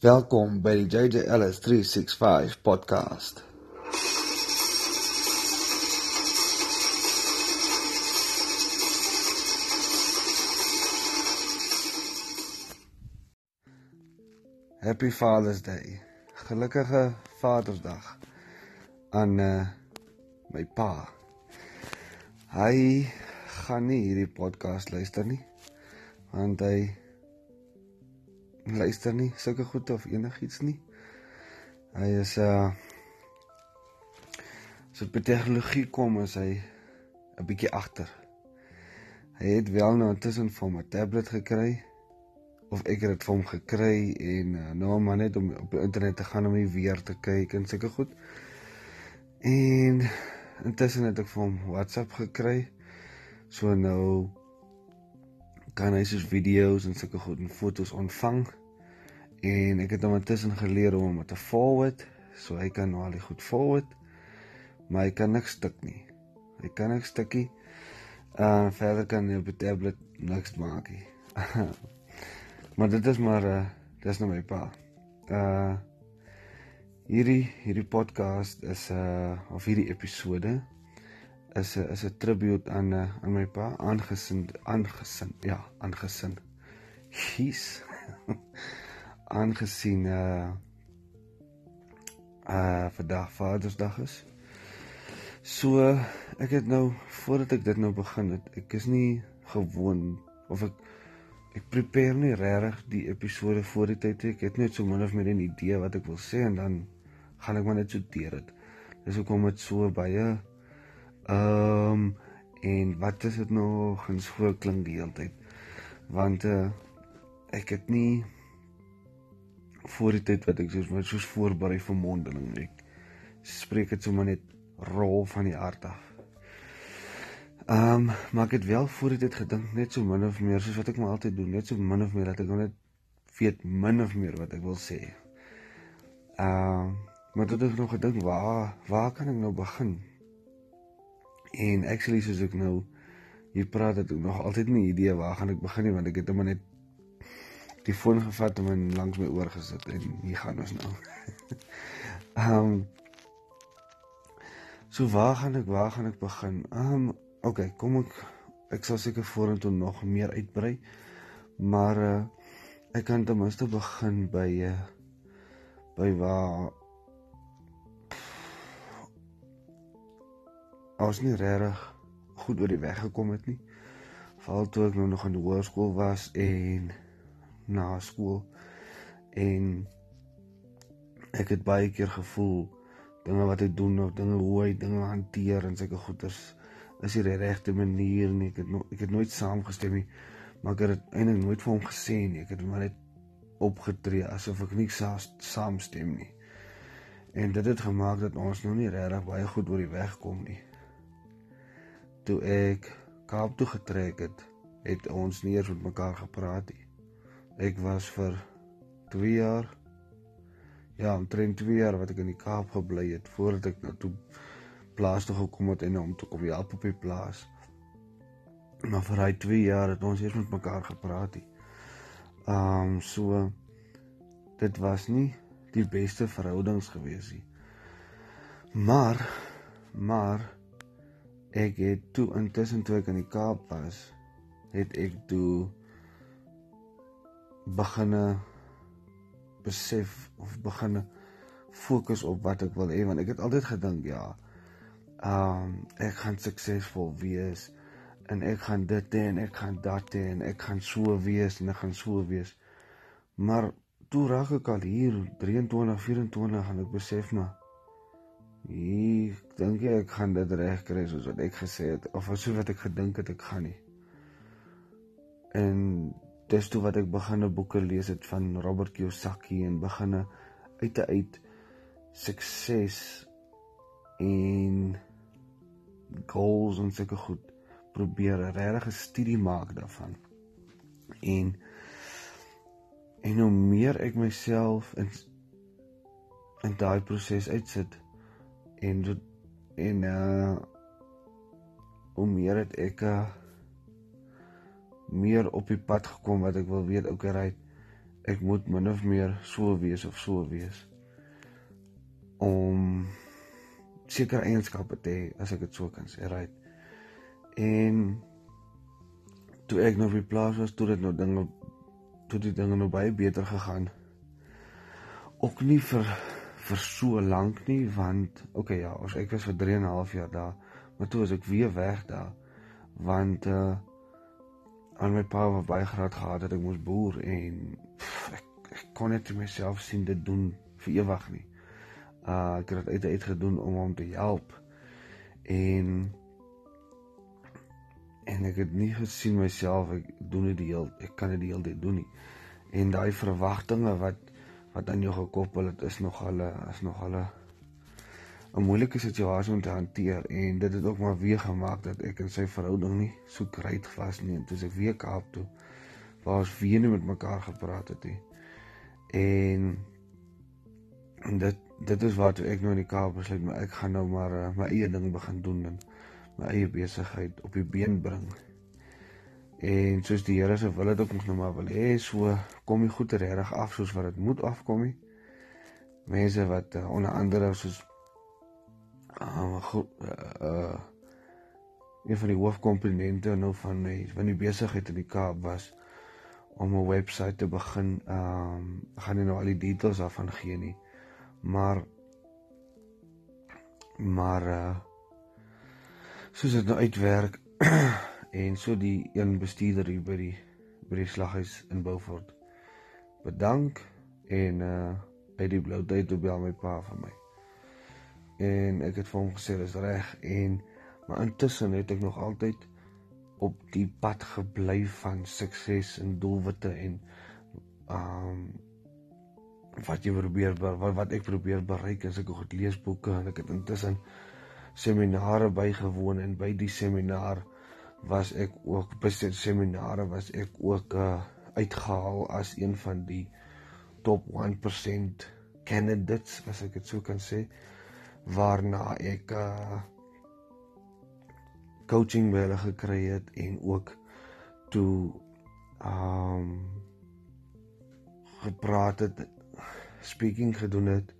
Welkom by die JJ Ellis 365 podcast. Happy Father's Day. Gelukkige Vadersdag aan uh, my pa. Hy gaan nie hierdie podcast luister nie want hy luister nie sulke goed of enigiets nie. Hy is uh so by tegnologie kom is hy 'n bietjie agter. Hy het wel nou intussen vir 'n tablet gekry of ek het dit vir hom gekry en uh, nou maar net om op die internet te gaan om die weer te kyk en sulke goed. En intussen het ek vir hom WhatsApp gekry. So nou kan hy soos video's en sulke goed en foto's ontvang en ek het hom intussen geleer om dit te forward so hy kan nou al die goed forward maar hy kan niks stuk nie. Hy kan niks stukkie uh verder kan hy op die tablet niks maak nie maar dit is maar uh dis nou my pa. Uh hierdie hierdie podcast is uh of hierdie episode is 'n is 'n tribute aan uh, aan my pa aangesin aangesin ja aangesin hier's aangesien uh uh vandag Vadersdag is. So ek het nou voordat ek dit nou begin het, ek is nie gewoon of ek ek prepare nie regtig die episode voor die tyd ek het net so min of meer 'n idee wat ek wil sê en dan gaan ek maar net so deur dit. Dis hoekom dit so baie ehm um, en wat is dit nog en so klink die hele tyd. Want uh ek het nie voor die tyd wat ek soos met soos voorberei vir mondeling ek spreek dit sommer net rol van die hart af. Ehm um, maar ek het wel voor die tyd gedink net so min of meer soos wat ek maar altyd doen, net so min of meer dat ek net weet min of meer wat ek wil sê. Ehm um, maar dit het nog gedink waar waar kan ek nou begin? En actually soos ek nou hier praat het ek nog altyd nie idee waar gaan ek begin nie want ek het hom net die foon gevat en hom langs my oor gesit en hier gaan ons nou. Ehm um, So waar gaan ek waar gaan ek begin? Ehm um, okay, kom ek ek sal seker vorentoe nog meer uitbrei. Maar uh, ek kan ten minste begin by uh, by waar ons nie regtig goed oor die weg gekom het nie. Veral toe ek nou nog in die hoërskool was en na skool en ek het baie keer gevoel dinge wat ek doen of dinge hoe hy dinge hanteer en sulke goeders is nie die regte manier nie. Ek het no ek het nooit saamgestem nie. Maar ek het eintlik nooit vir hom gesê nie. Ek het maar net opgetree asof ek nie sa saamstem nie. En dit het gemaak dat ons nou nie regtig baie goed oor die weg kom nie. Toe ek Kaap toe getrek het, het ons nie eers met mekaar gepraat nie. Ek was vir 2 jaar ja, omtrent 2 jaar wat ek in die Kaap gebly het voordat ek na toe plaas toe gekom het en om toe kom help op die plaas. Maar vir hy 2 jaar het ons eers met mekaar gepraat. Ehm um, so dit was nie die beste verhoudings gewees nie. Maar maar ek het toe intussen toe ek in die Kaap was, het ek toe beginne besef of begin fokus op wat ek wil hê want ek het altyd gedink ja ehm um, ek gaan suksesvol wees en ek gaan dit hê en ek gaan dat hê en ek gaan so wees en ek gaan so wees. Maar toe raak ek al hier 23 24 en ek besef maar ek dink ek gaan dit reg kry soos wat ek gesê het of so wat ek gedink het ek gaan nie? En dis toe wat ek begine boeke lees het van Robert Kiyosaki en begine uit te uit sukses en goals en sulke goed probeer 'n regte studie maak daarvan. En en hoe meer ek myself in in daai proses uitsit en en uh hoe meer het ek uh, meer op die pad gekom wat ek wil weet okay right ek moet min of meer so wees of so wees om sekere eienskappe te hê as ek dit so kan sê, right? En toe ek nou op die plaas was, toe dit nou dinge toe die dinge nou baie beter gegaan. Ook nie vir vir so lank nie, want okay ja, as ek was vir 3 en 'n half jaar daar, maar toe was ek weer weg daar want uh aan my pa wat baie graad gehad het ek moes boer en pff, ek, ek kon net myself sien dit doen vir ewig nie. Uh ek het dit uit gedoen om hom te help. En en ek het nie gesien myself ek doen dit die heel ek kan dit die hele tyd doen nie. En daai verwagtinge wat wat aan jou gekoppel het is nog al is nog al 'n moeilike situasie om te hanteer en dit het ook maar weer gemaak dat ek en sy verhouding nie so great was nie toe ek weer Kaap toe waar ons weer nie met mekaar gepraat het nie. En en dit dit is wat ek nou in die Kaap besluit maar ek gaan nou maar uh, my eie ding begin doen en my eie besigheid op die been bring. En soos die Here se wil het ook nog nou maar wil hê, so kom die goed reg af soos wat dit moet afkom nie. Mense wat uh, onder andere soos uh, uh een van die hoofkomponente nou van my van die besigheid in die Kaap was om 'n webwerf te begin. Ehm um, gaan nie nou al die details daarvan gee nie. Maar maar uh soos dit nou uitwerk en so die een bestuurder hier by die by die slaghuis in Beaufort bedank en uh uit die blou tyd toe bel my pa vir my. En ek het vir hom gesê dis reg en maar intussen het ek nog altyd op die pad gebly van sukses en doelwitte en um wat jy probeer wat wat ek probeer bereik as ek goed lees boeke en ek het intussen seminare bygewoon en by die seminar was ek ook die seminare was ek ook uh, uitgehaal as een van die top 1% candidates as ek dit sou kan sê waarna ek uh, coaching by hulle gekry het en ook toe um gepraat het speaking gedoen het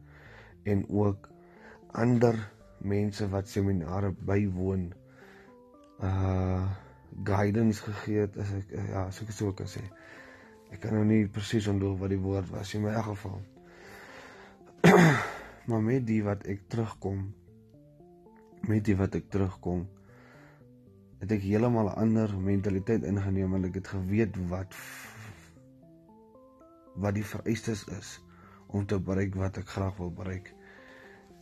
en ook ander mense wat seminare bywoon uh guidance gegee het as ek ja, as ek sou kan sê. Ek kan nou nie presies onthou wat die woord was in my geval. Maar met die wat ek terugkom met die wat ek terugkom het ek heeltemal 'n ander mentaliteit ingeneem en ek het geweet wat wat die vereistes is om te bereik wat ek graag wil bereik.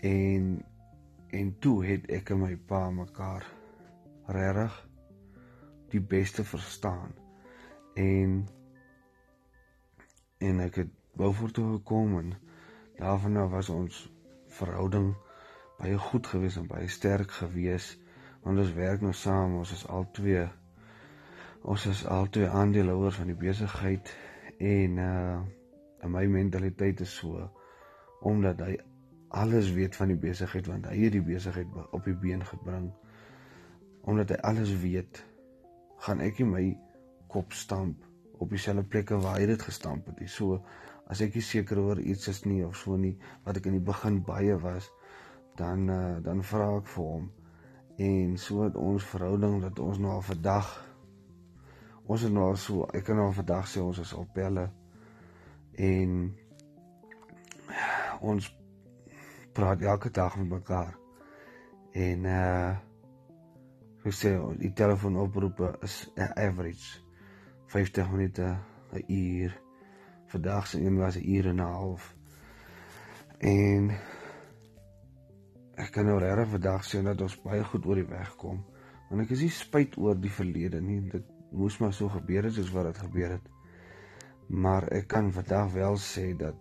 En en toe het ek en my pa mekaar regtig die beste verstaan. En en ek het Beaufort toe gekom en daarvan af was ons verhouding baie goed gewees en baie sterk gewees. Want ons werk nou saam, ons is al twee ons is al twee aandeelhouers van die besigheid en uh en my mentaliteit is so omdat hy alles weet van die besigheid want hy het die besigheid op die been gebring omdat hy alles weet gaan ek nie my kop stamp op dieselfde plekke waar hy dit gestamp het nie so as ek nie seker oor iets is nie of so nie wat ek in die begin baie was dan uh, dan vra ek vir hom en so het ons verhouding dat ons nou al vandag ons is nou al so ek kan nou vandag sê ons is al pelle en ons praat elke dag met mekaar. En uh ek sê die telefoonoproepe is average 50 minute 'n uur. Vandag se een was 'n uur en 'n half. En ek kan nou regtig vandag sê dat ons baie goed oor die weg kom. Want ek is nie spyt oor die verlede nie. Dit moes maar so gebeur het soos wat dit gebeur het maar ek kan vandag wel sê dat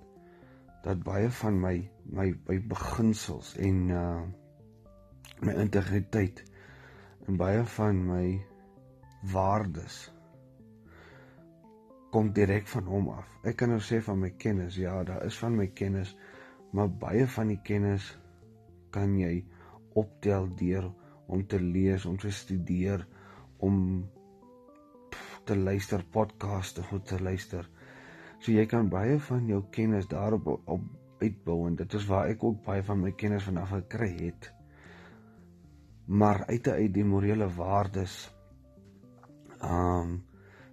dat baie van my my my beginsels en uh my integriteit en baie van my waardes kom direk van hom af. Ek kan nou sê van my kennis, ja, daar is van my kennis, maar baie van die kennis kan jy optel deur om te lees, om te studeer, om te luister podcaste, om te luister So jy kan baie van jou kennis daarop op uitbou en dit is waar ek ook baie van my kennis vanaf gekry het. Maar uit uit die morele waardes ehm um,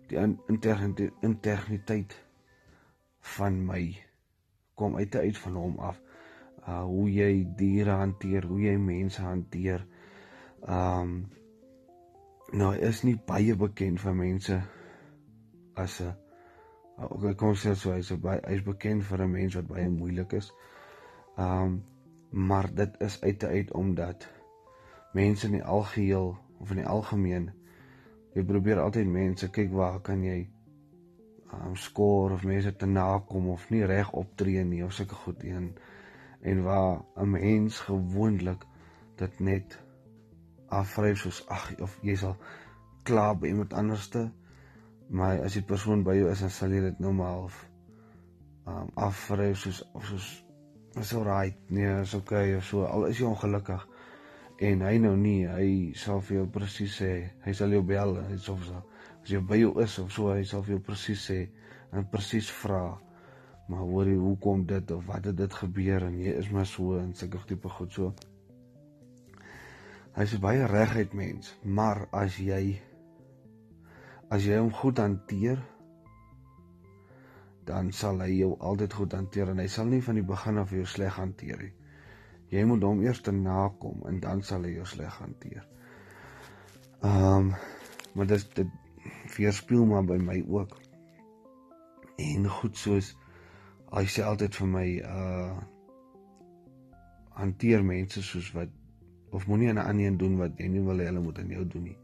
die integriteit van my kom uit uit van hom af. Uh hoe jy diere hanteer, hoe jy mense hanteer. Um, nou is nie baie bekend van mense as 'n okay, kom sê so hy's baie hy's bekend vir 'n mens wat baie moeilik is. Um, maar dit is uit uit omdat mense in die algeheel of in die algemeen jy probeer altyd mense kyk waar kan jy um, skoor of mense te nakom of nie reg optree nie of sulke goed een en waar 'n mens gewoonlik dit net afvryf soos ag of jy sal klaar by iemand anderste. Maar as die persoon by jou is dan sal jy dit nou maar half um, afvryf soos of soos is alright nee is okay of so. Al is jy ongelukkig en hy nou nie hy sal vir jou presies sê hy sal jou bel of so as jy by jou is of so hy sal vir jou presies sê en presies vra maar hoor jy hoekom dit of wat het dit gebeur en jy is maar so en sulke tipe goed. So hy's baie reguit mens maar as jy as jy hom goed hanteer dan sal hy jou altyd goed hanteer en hy sal nie van die begin af jou sleg hanteer nie jy moet hom eers te nakom en dan sal hy jou sleg hanteer ehm um, maar dit dit weerspieël maar by my ook. En goed soos hy sê altyd vir my uh hanteer mense soos wat of moenie aan 'n ander een doen wat jy nie wil hê hulle moet aan jou doen nie.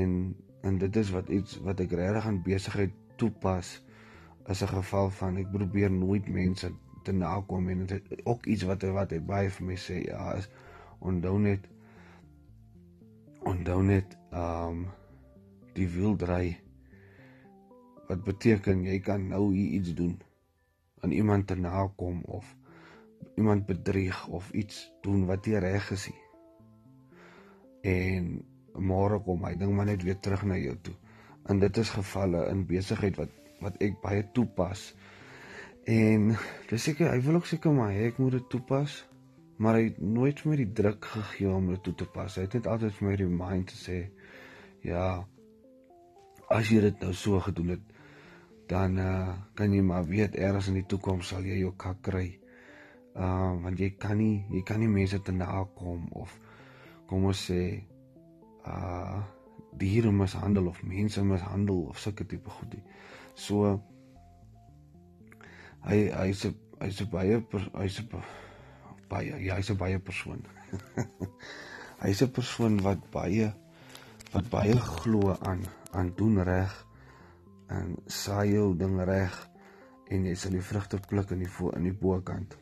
En en dit is wat iets wat ek regtig aan besigheid toepas is 'n geval van ek probeer nooit mense te nakom en dit ook iets wat wat hy baie vir my sê ja is onthou net onthou net um die wiel dry wat beteken jy kan nou hier iets doen aan iemand te nakom of iemand bedrieg of iets doen wat nie reg is nie. En môre kom hy ding maar net weer terug na jou toe. En dit is gevalle in besigheid wat wat ek baie toepas en dis seker hy wil ook seker maar ek moet dit toepas maar hy het nooit vir my die druk gegee om dit toe te pas hy het net altyd vir my remind te sê ja as jy dit nou so gedoen het, dan uh, kan jy maar weet eers in die toekoms sal jy jou kak kry. Uh want jy kan nie jy kan nie mense te nakom of kom ons sê uh diere mishandel of mense mishandel of sulke tipe goed. So hy hy's 'n hy's 'n baie hy's 'n baie ja, hy's 'n baie persoon. hy's 'n persoon wat baie wat baie glo aan aan doen reg en saai jou ding reg en jy sal die vrugte pluk in die vo in die bokant.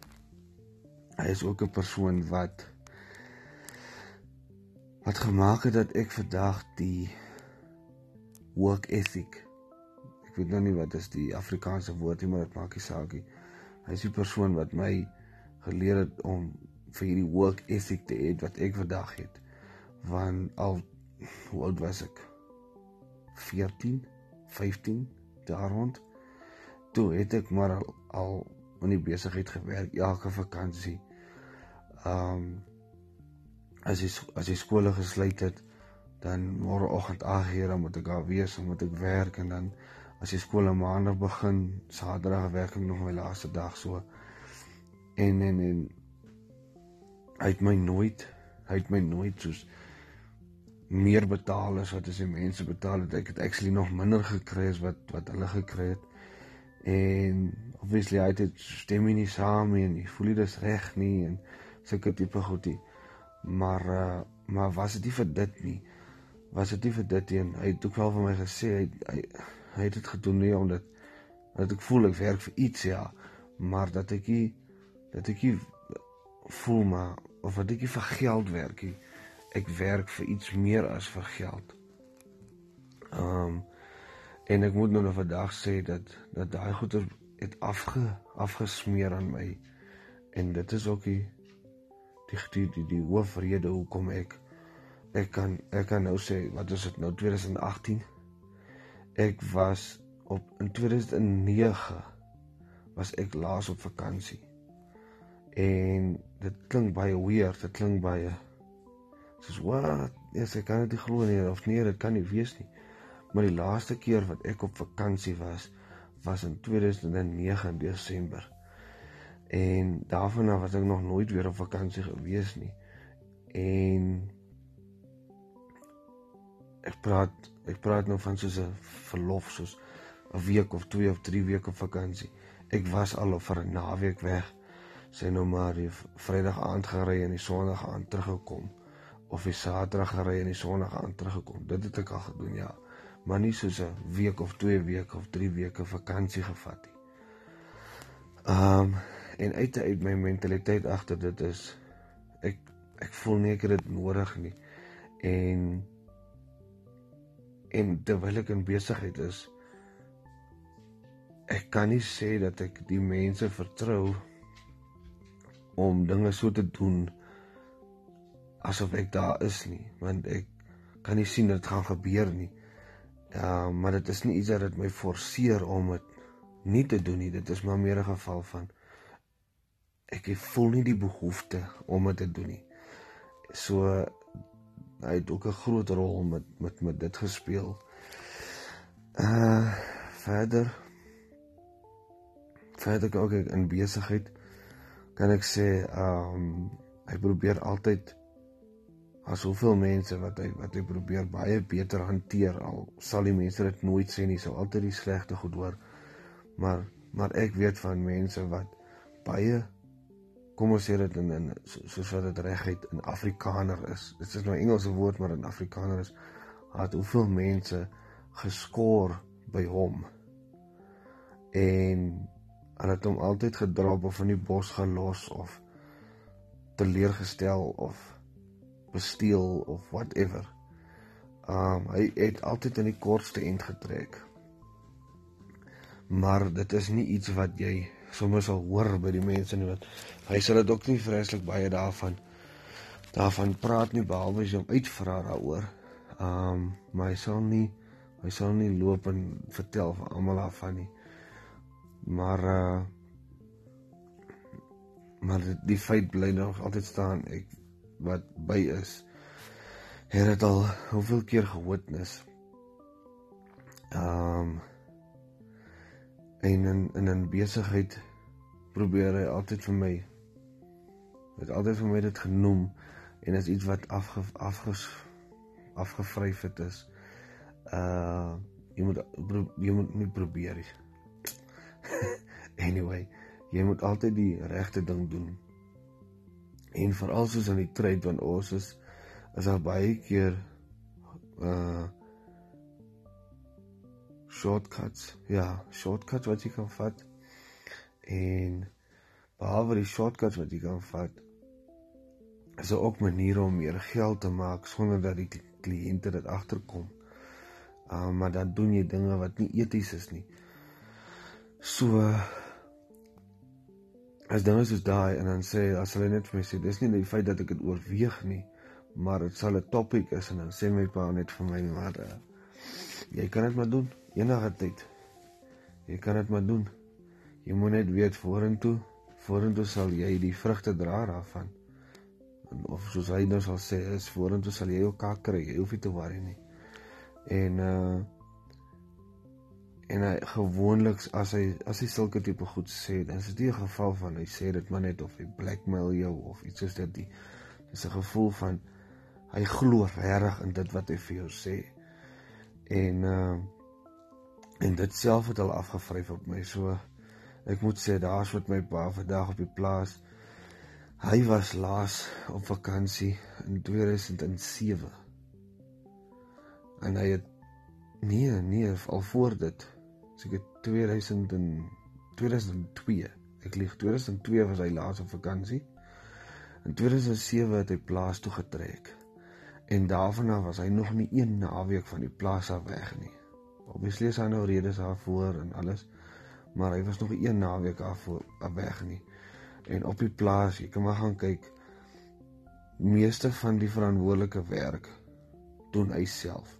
Hy is ook 'n persoon wat wat gemaak het dat ek vandag die work ethic ek weet nou nie wat is die Afrikaanse woord nie maar dit maak nie saak nie. Hy is die persoon wat my geleer het om vir hierdie work ethic te hê wat ek vandag het. Want al hoe oud was ek? 14, 15 daar rond. Toe het ek maar al, al in die besigheid gewerk elke vakansie. Um, as jy as jy skole gesluit het, dan môreoggend 8:00 dan moet ek daar wees, dan moet ek werk en dan as jy skole maandag begin, Saterdag werk ek nog my laaste dag so. En en en hy het my nooit, hy het my nooit soos meer betaal as wat as die mense betaal het. Ek het actually nog minder gekry as wat wat hulle gekry het. En obviously hy het stem nie saam en jy voel dit is reg nie en sulke tipe goedie. Maar uh maar was dit nie vir dit nie. Was dit nie vir dit nie. Hy het ook wel vir my gesê hy hy, hy het dit gedoen nie omdat dat ek voel ek werk vir iets ja, maar dat ek nie dat ek nie voel maar of dat ek nie vir geld werk nie. Ek werk vir iets meer as vir geld. Ehm um, en ek moet nou nog vandag sê dat dat daai goeder het afge afgesmeer aan my. En dit is ook die die die die, die hoofrede hoekom ek ek kan ek kan nou sê wat is dit nou 2018 ek was op in 2009 was ek laas op vakansie. En dit klink baie weird, dit klink baie soos wat, yes, ek kan dit glo nie of nee, dit kan nie wees nie. Maar die laaste keer wat ek op vakansie was, was in 2009 in Desember. En daarvan af was ek nog nooit weer op vakansie gewees nie. En ek praat ek praat nou van soos 'n verlof soos 'n week of 2 of 3 weke vakansie. Ek was al vir 'n naweek weg. Sy nou maar die Vrydag aand gery en die Sondag aand teruggekom of die Saterdag gery en die Sondag aand teruggekom. Dit het ek al gedoen, ja. Maar nie soos 'n week of 2 weke of 3 weke vakansie gevat nie. Ehm um, en uit uit my mentaliteit agter dit is ek ek voel nie ek het dit nodig nie en en terwyl ek in besigheid is ek kan nie sê dat ek die mense vertrou om dinge so te doen asof ek daar is nie want ek kan nie sien dit gaan gebeur nie ja maar dit is nie iets wat my forceer om dit nie te doen nie dit is maar meer 'n geval van ek voel nie die behoefte om dit te doen nie. So hy het ook 'n groot rol met met met dit gespeel. Uh verder verder ook in besigheid kan ek sê um hy probeer altyd as hoeveel mense wat hy wat hy probeer baie beter hanteer al sal die mense dit nooit sê nie, sou altyd die slegte goed hoor. Maar maar ek weet van mense wat baie kom ons sê dit in in soos wat dit reguit in Afrikaner is. Dit is nou Engelse woord maar in Afrikaner is het hoeveel mense geskoor by hom. En hulle het hom altyd gedrop of in die bos gelos of teleurgestel of besteel of whatever. Um hy het altyd in die kortste end getrek. Maar dit is nie iets wat jy sommer sal hoor by die mense nie wat hy sal dit ook nie vreeslik baie daarvan daarvan praat nie behalwe as jy hom uitvra daaroor. Ehm um, maar hy sal nie hy sal nie loop en vertel vir almal daarvan nie. Maar uh maar die, feit bly nog altyd staan ek wat by is. Het dit al hoeveel keer gewitness. Ehm um, en in in 'n besigheid probeer hy altyd vir my het altyd vir my dit genoem en is iets wat afge afges afgevryf het is. Uh jy moet jy moet nie probeer nie. Anyway jy moet altyd die regte ding doen. En veral soos in die trade want ons is is daar baie keer uh shortcuts. Ja, shortcuts wat jy kan vat. En behalwe die shortcuts wat jy kan vat, is daar ook maniere om meer geld te maak sonder dat die kliënte dit agterkom. Uh, maar dan doen jy dinge wat nie eties is nie. So as is dit daai en dan sê as hulle net vir my sê dis nie die feit dat ek dit oorweeg nie, maar dit sal 'n topik is en dan sê my pa net vir my maar uh, jy kan dit maar doen enige tyd. Jy kan dit maar doen. Jy moet net weet vorentoe, vorentoe sal jy die vrugte dra daarvan. Of soos hy nou sal sê, is vorentoe sal jy ook kak kry. Jy hoef nie te worry nie. En uh en hy gewoonlik as hy as hy sulke tipe goed sê, dan is dit nie 'n geval van hy sê dit maar net of hy blackmail jou of iets soos dit nie. Dis 'n gevoel van hy glo regtig in dit wat hy vir jou sê. En uh en dit self het al afgevryf op my. So ek moet sê daar's wat my pa vandag op die plaas. Hy was laas op vakansie in 2007 en hy het nee nee al voor dit seker 2000 en 2002 ek lieg 2002 was hy laas op vakansie in 2007 het hy plaas toe getrek en daarvan af was hy nog nie een naweek van die plaas af weg nie Obviously is hy nou redes daarvoor en alles. Maar hy was nog een naweek af af weg nie. En op die plaas, jy kan maar gaan kyk. Meeste van die verantwoordelike werk doen hy self.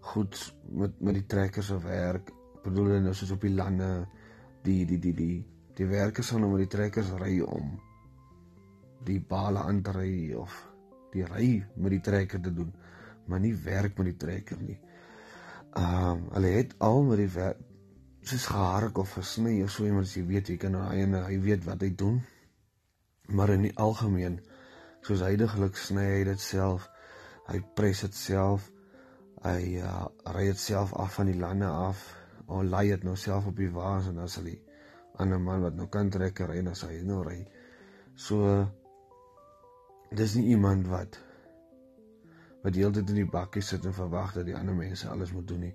Goed met met die trekkers se werk, bedoel nou soos op die lande die die die die die werkers sal nou met die trekkers ry om die bale aan te ry of die ry met die trekker te doen, maar nie werk met die trekker nie. Ehm um, hulle het al met die werk soos gehark of gesny of so iemand jy weet jy kan hy en hy weet wat hy doen. Maar in die algemeen soos heidaglik sny hy dit self. Hy pres dit self. Hy uh, ry dit self af van die lande af. Of lei dit nou self op die waas en dan sal hy ander man wat nou kan trek ry en as hy nou ry. So dis nie iemand wat wat die hele tyd in die bakkie sit en verwag dat die ander mense alles moet doen nie.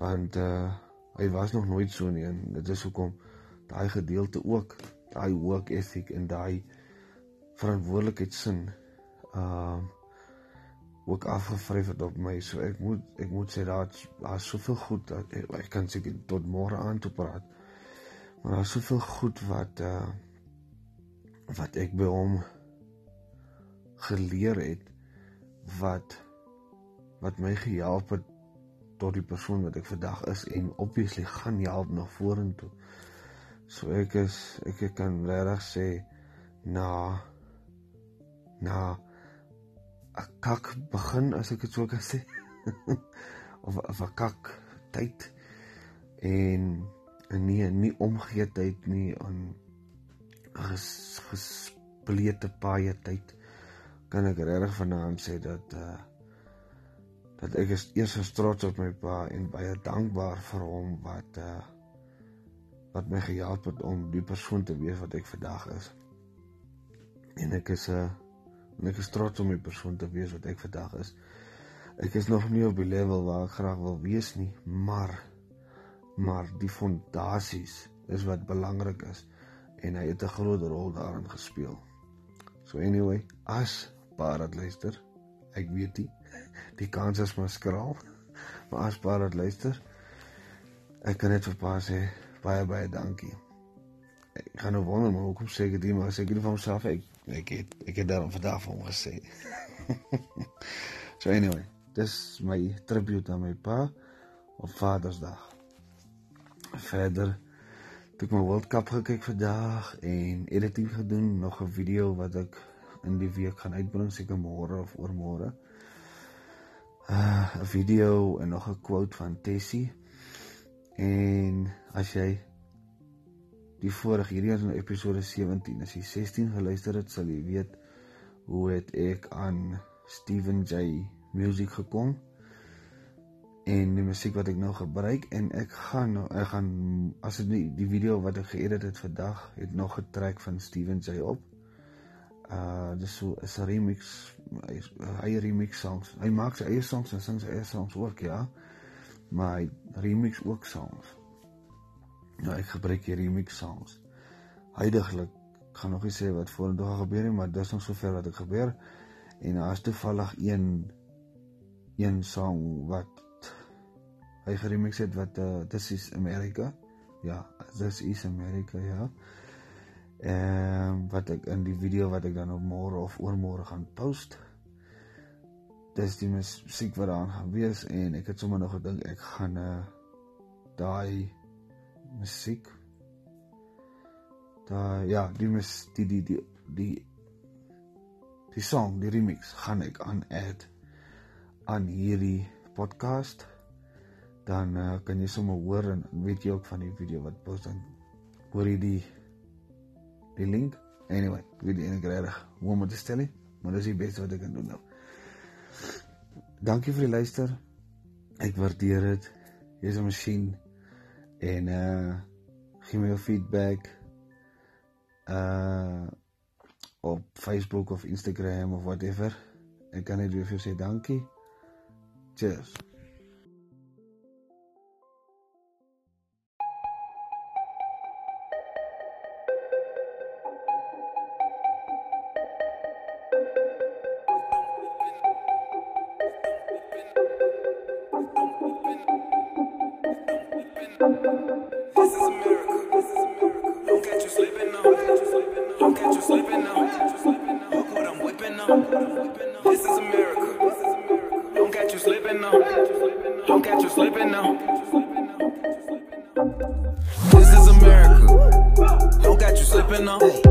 Want uh hy was nog nooit so nie en dit is hoekom daai gedeelte ook daai work ethic en daai verantwoordelikheidsin uh ook afgevryf het op my. So ek moet ek moet sê daar daar's soveel goed dat ek, ek kan seker tot môre aan toe praat. Maar daar's soveel goed wat uh wat ek by hom geleer het wat wat my gehelp het tot die persoon wat ek vandag is en obviously gaan help na vorentoe. So ek is ek kan regtig sê na na 'n kak begin as ek dit sou kan sê of of 'n kak tyd en en nie nie omgee tyd nie aan ges, gesplete paie tyd kan ek regtig vanaand sê dat uh dat ek is eers trots op my pa en baie dankbaar vir hom wat uh wat my gehelp het om die persoon te wees wat ek vandag is. En ek is 'n uh, ek is trots om die persoon te wees wat ek vandag is. Ek is nog nie op die level waar ek graag wil wees nie, maar maar die fondasies is wat belangrik is en hy het 'n groot rol daarin gespeel. So anyway, as paar wat luister. Ek weet nie. Die kans is maar skraal. Maar as paar wat luister, ek kan net vir pa sê baie baie dankie. Ek gaan nou wonder maar hoekom sê ek dit maar sê ek dit vir homself ek ek het ek het daarom vandag hom gesê. so anyway, dis my tribute aan my pa op Vadersdag. Verder het ek my World Cup gekyk vandag en editing gedoen, nog 'n video wat ek in die week gaan uitbring seker môre of oormôre. Uh 'n video en nog 'n quote van Tessie. En as jy die vorige hierdie is in episode 17, as jy 16 geluister het, sal jy weet hoe het ek aan Steven J musiek gekom en die musiek wat ek nou gebruik en ek gaan nou ek gaan as dit die, die video wat ek geëdit het vandag het nog 'n trek van Steven J op uh dis so 'n remix hy hy remix songs. Hy maak sy eie songs en sing sy eie songs ook, ja. Maar hy remix ook songs. Nou ek gebruik hier remix songs. Heidiglik gaan nog nie sê wat vorentoe gebeur nie, maar dis nog sover wat ek gebeur. En as toevallig een een song wat hy geremix het wat uh dis is America. Ja, dis is America, ja. Ehm um, wat ek in die video wat ek dan op môre of oormôre gaan post. Dis die musiek wat daar gaan wees en ek het sommer nog gedink ek gaan uh, daai musiek daai ja, die mus die die die die die song, die remix gaan ek aan add aan hierdie podcast. Dan uh, kan jy sommer hoor en weet jy ook van die video wat post dan hoor jy die die link. Anyway, ek weet nie eintlik reg hoe om dit te stel nie, maar dis die beste wat ek kan doen nou. Dankie vir die luister. Ek waardeer dit. Jy's 'n masjien en uh gee my jou feedback uh op Facebook of Instagram of whatever. Ek kan net vir jou sê dankie. Cheers. popping on.